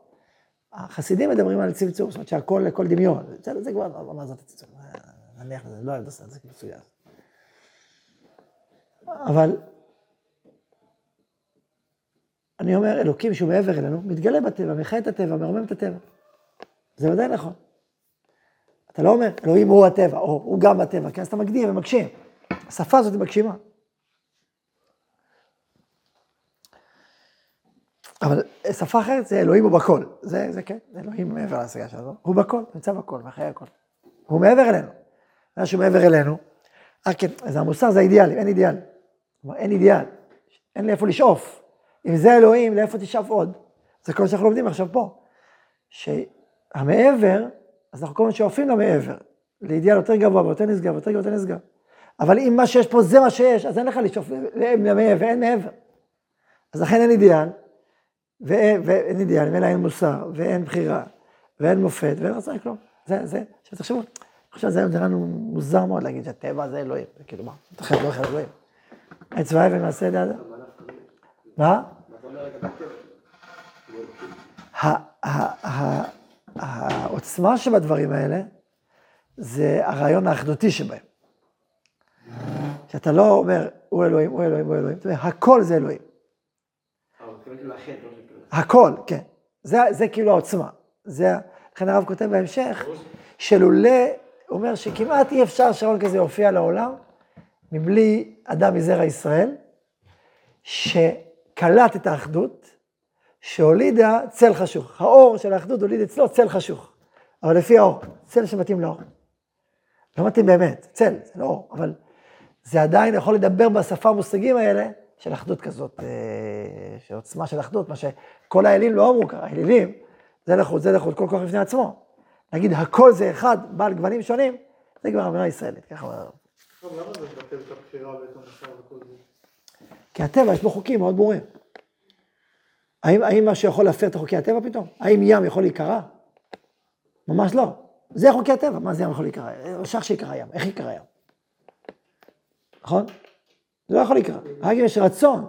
החסידים מדברים על צמצום, זאת אומרת שהכל לכל דמיון. בסדר, זה כבר, לא מה זאת הצמצום. נניח לזה, לא אוהב את זה מצוין. אבל אני אומר, אלוקים שהוא מעבר אלינו, מתגלה בטבע, מחיה את הטבע, מרומם את הטבע. זה ודאי נכון. אתה לא אומר, אלוהים הוא הטבע, או הוא גם הטבע, כי אז אתה מגדיר ומגשים. השפה הזאת היא מגשימה. אבל שפה אחרת זה אלוהים הוא בכל. זה, זה כן, אלוהים מעבר להשגה שלנו. הוא בכל, נמצא בכל, מאחורי הכל. הוא מעבר אלינו. מה שהוא מעבר אלינו, אה כן, אז המוסר זה האידיאלי, אין אידיאל. כלומר, אין אידיאל, אין לאיפה לשאוף. אם זה אלוהים, לאיפה תשאף עוד? זה כל מה שאנחנו לומדים עכשיו פה. שהמעבר, אז אנחנו כל הזמן שואפים למעבר, לאידיאל יותר גבוה ויותר נשגב, יותר גבוה ויותר נשגב. אבל אם מה שיש פה זה מה שיש, אז אין לך לשאוף למעבר, אין מעבר. אז לכן אין אידיאל, ואין, ואין אידיאל, ואין אין מוסר, ואין בחירה, ואין מופת, ואין רצון כלום. זה, זה, עכשיו תחשבו, עכשיו זה נראה לנו מוזר מאוד להגיד שהטבע זה אלוהים, כאילו מה, אתה חייב לא אלוהים. ואי ומעשה ליד... מה? העוצמה שבדברים האלה, זה הרעיון האחדותי שבהם. שאתה לא אומר, הוא אלוהים, הוא אלוהים, הוא אלוהים, אתה אומר, הכל זה אלוהים. הכל, כן. זה, זה כאילו העוצמה. זה, לכן הרב כותב בהמשך, שלולא, הוא אומר שכמעט אי אפשר שרון כזה יופיע לעולם, מבלי אדם מזרע ישראל, שקלט את האחדות, שהולידה צל חשוך. האור של האחדות הוליד אצלו צל חשוך. אבל לפי האור, צל שמתאים לאור. לא מתאים באמת, צל, זה לא אור, אבל זה עדיין יכול לדבר בשפה המושגים האלה של אחדות כזאת, אה, של עוצמה של אחדות, מה שכל האלים לא אמרו ככה, האלילים, זה לחוד, זה לחוד, כל כוח בפני עצמו. להגיד הכל זה אחד, בעל גוונים שונים, זה כבר אמירה ישראלית, ככה אומר. למה זה מבטל את הבחירה ואת המוסר וכל זה? כי הטבע יש בו חוקים מאוד ברורים. האם, האם משהו יכול להפר את חוקי הטבע פתאום? האם ים יכול להיקרע? ממש לא. זה חוקי הטבע, מה זה ים יכול להיקרע? שך שיקרא ים, איך ייקרא ים? נכון? זה לא יכול להיקרא. רק אם יש רצון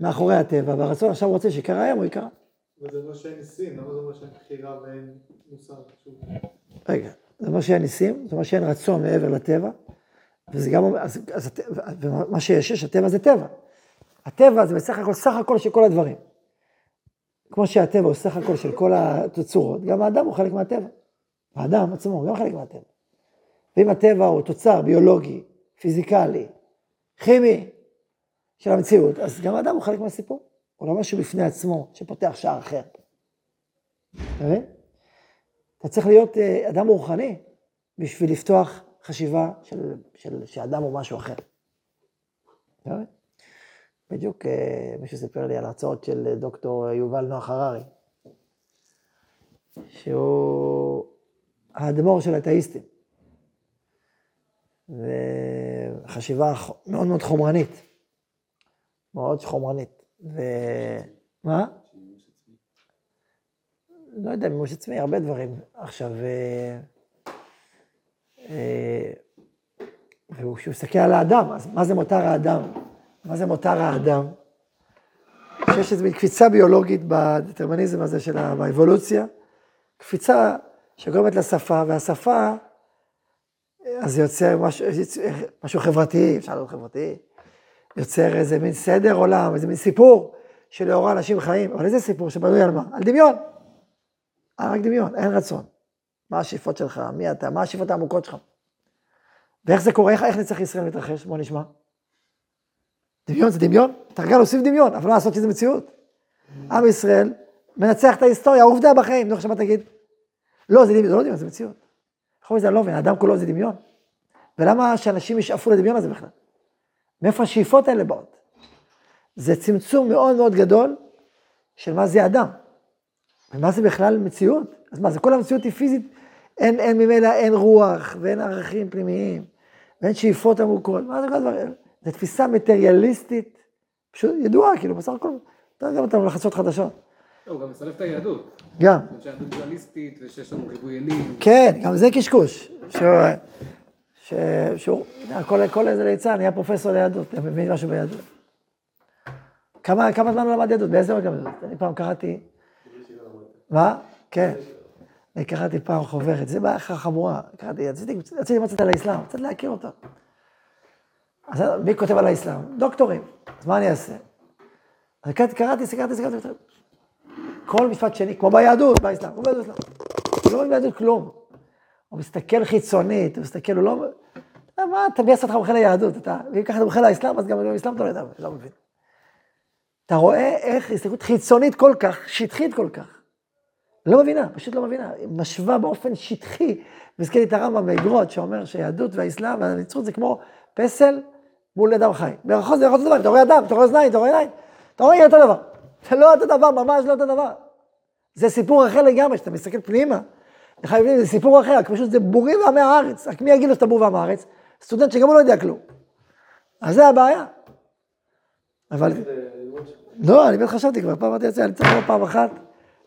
מאחורי הטבע, והרצון עכשיו רוצה שיקרא ים, הוא יקרא. וזה אומר שאין ניסים, למה זה אומר שאין בחירה ואין מוסר? רגע, זה אומר שאין ניסים, זה אומר שאין רצון מעבר לטבע, וזה גם אז, אז מה שיש, יש, הטבע זה טבע. הטבע זה בסך הכל, סך הכל של כל הדברים. כמו שהטבע הוא סך הכל של כל התצורות, גם האדם הוא חלק מהטבע. האדם עצמו הוא גם חלק מהטבע. ואם הטבע הוא תוצר ביולוגי, פיזיקלי, כימי של המציאות, אז גם האדם הוא חלק מהסיפור. הוא לא משהו בפני עצמו שפותח שער אחר. אתה מבין? אתה צריך להיות אה, אדם רוחני בשביל לפתוח חשיבה של, של, שאדם הוא משהו אחר. מבין? בדיוק אה, מישהו סיפר לי על הרצאות של דוקטור יובל נוח הררי, שהוא האדמו"ר של האתאיסטים. וחשיבה מאוד מאוד חומרנית, מאוד חומרנית. ו... מה? לא יודע, מימוש עצמי, הרבה דברים. עכשיו, אה, אה, וכשהוא מסתכל על האדם, אז מה זה מותר האדם? מה זה מותר האדם? שיש איזו קפיצה ביולוגית בדטרמיניזם הזה של האבולוציה, קפיצה שגורמת לשפה, והשפה, אז זה יוצר משהו, משהו חברתי, אפשר להיות חברתי, יוצר איזה מין סדר עולם, איזה מין סיפור שלאורו אנשים חיים, אבל איזה סיפור שבנוי על מה? על דמיון. רק דמיון, אין רצון. מה השאיפות שלך, מי אתה, מה השאיפות העמוקות שלך. ואיך זה קורה, איך, איך נצטרך ישראל להתרחש? בוא נשמע. דמיון זה דמיון, אתה רגע להוסיף דמיון, אבל לא לעשות שזה מציאות. עם ישראל מנצח את ההיסטוריה, העובדה בחיים, נו עכשיו מה תגיד? לא, זה דמיון, זה לא דמיון, זה מציאות. יכול להיות, אני לא מבין, האדם כולו זה דמיון. ולמה שאנשים ישאפו לדמיון הזה בכלל? מאיפה השאיפות האלה באות? זה צמצום מאוד מאוד גדול של מה זה אדם. ומה זה בכלל מציאות? אז מה, זה כל המציאות היא פיזית, אין, אין ממילא, אין רוח, ואין ערכים פנימיים, ואין שאיפות עמוקות, מה זה כל הדברים? זו תפיסה מטריאליסטית, פשוט ידועה, כאילו, בסך הכל, אתה גם אותנו לחדשות חדשות. לא, הוא גם מסלף את היהדות. גם. שהיהדות דואליסטית, ושיש לנו ריבוי אלים. כן, גם זה קשקוש. שהוא, כל איזה ליצן נהיה פרופסור ליהדות, אתה מבין משהו ביהדות. כמה, כמה זמן הוא למד יהדות? באיזה רגע? אני פעם קראתי... מה? כן. קראתי פעם חוברת, זה בעיה חמורה. קראתי, רציתי למצאת על האסלאם, רציתי להכיר אותו. אז מי כותב על האסלאם? דוקטורים. אז מה אני אעשה? אז קראתי, קראתי, סקרתי, סקרתי. כל משפט שני, כמו ביהדות, באסלאם, כמו באסלאם. הוא לא מבין ביהדות כלום. הוא מסתכל חיצונית, הוא מסתכל, הוא לא... מה, אתה מי עשה אותך מומחה ליהדות? אתה, ואם ככה אתה מומחה לאסלאם, אז גם באסלאם אתה לא יודע, לא מבין. אתה רואה איך הסתכלות חיצונית כל כך, שטחית כל כך. לא מבינה, פשוט לא מבינה. היא משווה באופן שטחי, מזכיר את הרמב"ם באגרות, שאומר שהיהדות והאסלאם והנצרות זה כמו פסל מול אדם חי. מרחוב זה אותו דבר, אתה רואה אדם, אתה רואה אוזניים, אתה רואה עיניים, אתה רואה אותו דבר. זה לא אותו דבר, ממש לא אותו דבר. זה סיפור אחר לגמרי, כשאתה מסתכל פנימה, חייבים, זה סיפור אחר, פשוט זה בורים ועמי הארץ. רק מי יגיד לו שאתה בור ועמי הארץ? סטודנט שגם הוא לא יודע כלום. אז זה הבעיה. אבל... לא, אני באמת חשבתי כבר, פעם אמרתי לעצמי, אני צריך פעם אחת,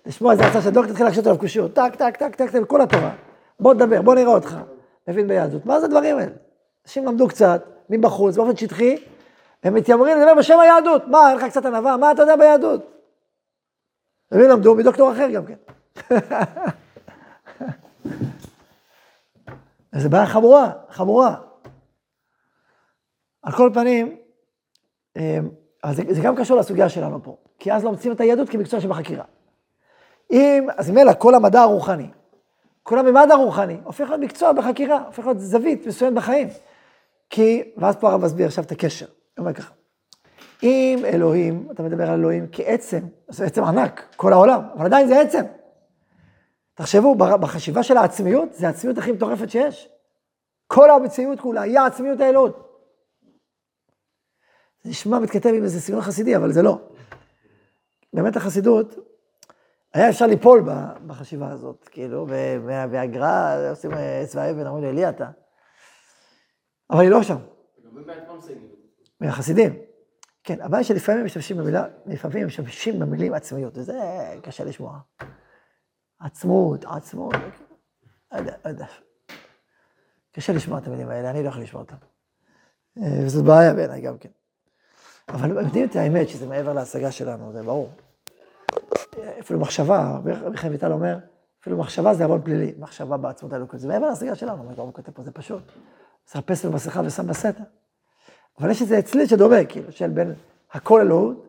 לשמוע איזה הצעה שהדוקטור התחיל להקשות עליו קושיות, טק, טק, טק, טק, טק, כל התורה. בוא תדבר, בוא נראה אותך. מבין ביהדות. מה זה הדברים האלה? אנשים למדו קצת, מבחוץ, באופן שטחי, הם מתיימרים לדבר בשם היהדות. מה, אין לך קצת ענווה? מה אתה יודע ביהדות? ומי למדו? מדוקטור אחר גם כן. זו בעיה חמורה, חמורה. על כל פנים, אמ, אז זה גם קשור לסוגיה שלנו פה, כי אז לא מוצאים את היהדות כמקצוע שבחקירה. אם, אז ממילא כל המדע הרוחני, כל הממד הרוחני, הופך להיות מקצוע בחקירה, הופך להיות זווית מסוימת בחיים. כי, ואז פה הרב מסביר עכשיו את הקשר, הוא אומר ככה, אם אלוהים, אתה מדבר על אלוהים כעצם, זה עצם ענק, כל העולם, אבל עדיין זה עצם. תחשבו, בחשיבה של העצמיות, זה העצמיות הכי מטורפת שיש. כל המציאות כולה היא העצמיות האלוהות. זה נשמע מתכתב עם איזה סגנון חסידי, אבל זה לא. באמת החסידות, היה אפשר ליפול בחשיבה הזאת, כאילו, והגר"א עושים עץ והאבן, אמרו לי, אלי אתה. אבל היא לא שם. מהחסידים. כן, הבעיה שלפעמים משתמשים במילה, לפעמים משתמשים במילים עצמיות, וזה קשה לשמוע. עצמות, עצמות, לא יודע, לא יודע. קשה לשמוע את המילים האלה, אני לא יכול לשמוע אותם. וזו בעיה בעיניי גם כן. אבל יודעים את האמת שזה מעבר להשגה שלנו, זה ברור. אפילו מחשבה, חיים ויטל אומר, אפילו מחשבה זה המון פלילי, מחשבה בעצמות האלוקות, זה מעבר להשגה שלנו, מה הוא כותב פה, זה פשוט. שם פסל במסכה ושם בסתר. אבל יש איזה אצלי שדומה, כאילו, של בין הכל אלוהות,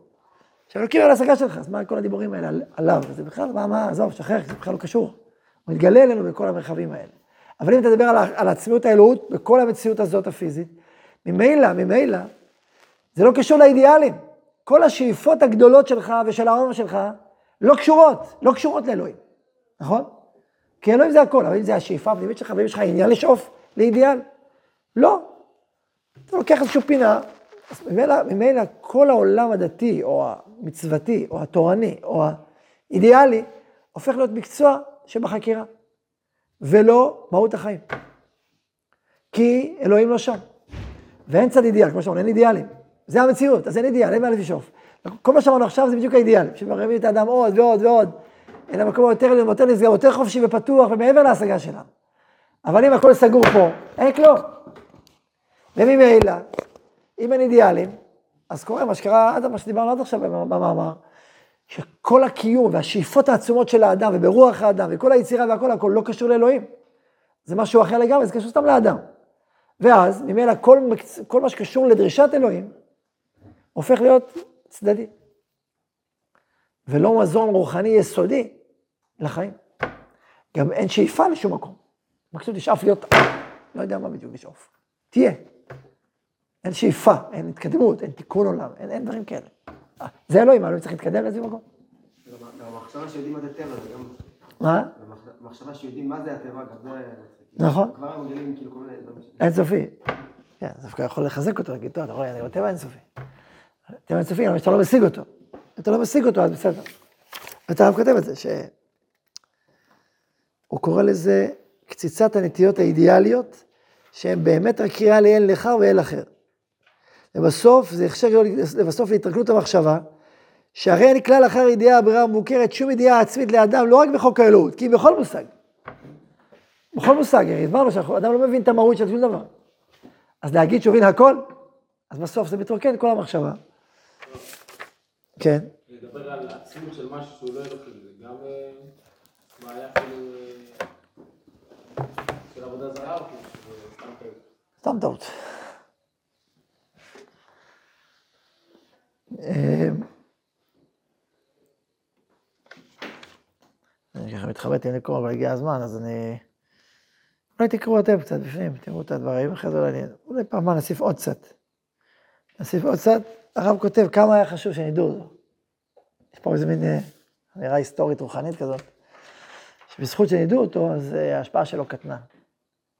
שאלוקים על ההשגה שלך, אז מה כל הדיבורים האלה עליו? זה בכלל, מה, מה, עזוב, שחרר, זה בכלל לא קשור. הוא מתגלה אלינו בכל המרחבים האלה. אבל אם אתה תדבר על, על עצמיות האלוהות, בכל המציאות הזאת הפיזית, ממילא, ממילא, זה לא קשור לאידיאלים. כל השאיפות הגדולות שלך ושל העומר שלך לא קשורות, לא קשורות לאלוהים, נכון? כי אלוהים זה הכל, אבל אם זה השאיפה הפנימית שלך, ואם יש לך עניין לשאוף לאידיאל, לא. אתה לוקח איזושהי פינה, אז ממילא, ממילא כל העולם הדתי, או המצוותי, או התורני, או האידיאלי, הופך להיות מקצוע שבחקירה, ולא מהות החיים. כי אלוהים לא שם. ואין צד אידיאל, כמו שאמרנו, אין אידיאלים. זה המציאות, אז אין אידיאל, אין מה לשאוף. כל מה שאמרנו עכשיו זה בדיוק האידיאל, שמרבים את האדם עוד ועוד ועוד, אל המקום היותר יותר נסגר, יותר חופשי ופתוח ומעבר להשגה שלנו. אבל אם הכל סגור פה, אין כלום. וממילא, אם אין אידיאלים, אז קורה מה שקרה עד מה שדיברנו עד עכשיו במאמר, שכל הקיום והשאיפות העצומות של האדם וברוח האדם וכל היצירה והכל הכל לא קשור לאלוהים. זה משהו אחר לגמרי, זה קשור סתם לאדם. ואז ממילא כל, כל מה שקשור לדרישת אלוהים הופך להיות צדדי. ולא מזון רוחני יסודי לחיים. גם אין שאיפה לשום מקום. מקסימום תשאף להיות, לא יודע מה בדיוק לשאוף. תהיה. אין שאיפה, אין התקדמות, אין תיקון עולם, אין, אין דברים כאלה. זה אלוהים, אלוהים צריך להתקדם לאיזה מקום. גם המחשבה שיודעים מה זה טבע, זה גם... מה? המחשבה שיודעים מה זה הטבע, גם זה... נכון. כבר מגלים כאילו כל מיני... אינסופי. כן, דווקא יכול לחזק אותו, להגיד, טוב, אתה רואה, אני בטבע אינסופי. טבע אינסופי, אבל שאתה לא משיג אותו. אתה לא משיג אותו, אז בסדר. ואתה הרב כותב את זה, שהוא קורא לזה קציצת הנטיות האידיאליות, שהן באמת רק קריאה לאל לך ואל אחר. ובסוף זה יחשר לבסוף להתרכלות המחשבה, שהרי אני כלל אחר ידיעה הברירה המוכרת, שום ידיעה עצמית לאדם, לא רק בחוק האלוהות, כי בכל מושג. בכל מושג, הרי הסברנו שאדם לא מבין את המהות של שום דבר. אז להגיד שהוא הכל, אז בסוף זה מתרוקן כל המחשבה. כן. לדבר על עצמות של משהו שהוא לא אלוקי, זה גם אה, בעיה כאילו אה, של עבודה זרה או כאילו סתם כאלה? סתם טעות. אמ, אני ככה מתחבט עם לקרוא, אבל הגיע הזמן, אז אני... אולי תקראו אתם קצת בפנים, תראו את הדברים, אחרי זה אולי, אני... אולי פעם נוסיף עוד קצת. נוסיף עוד קצת, הרב כותב כמה היה חשוב שנדעו. יש פה איזה מין אמירה היסטורית רוחנית כזאת, שבזכות שנדעו אותו, אז ההשפעה שלו קטנה.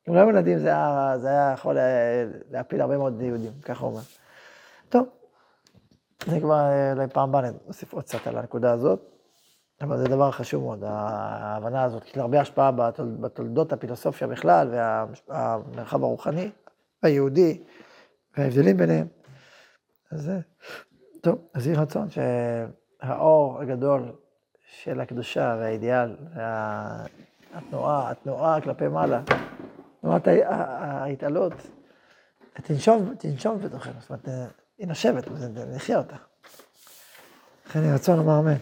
אם לא היו ילדים, זה היה, זה היה יכול להפיל הרבה מאוד יהודים, ככה הוא אומר. טוב, זה כבר אולי פעם הבאה נוסיף עוד קצת על הנקודה הזאת, אבל זה דבר חשוב מאוד, ההבנה הזאת, יש לה הרבה השפעה בתולד, בתולדות הפילוסופיה בכלל, והמרחב הרוחני, היהודי, וההבדלים ביניהם. אז טוב, אז יהי רצון שהאור הגדול של הקדושה והאידיאל, והתנועה, התנועה כלפי מעלה, תנועת ההתעלות, תנשום, תנשום בתוכנו, זאת אומרת, היא נושבת, נחיה אותה. לכן יהי רצון לומר אמן.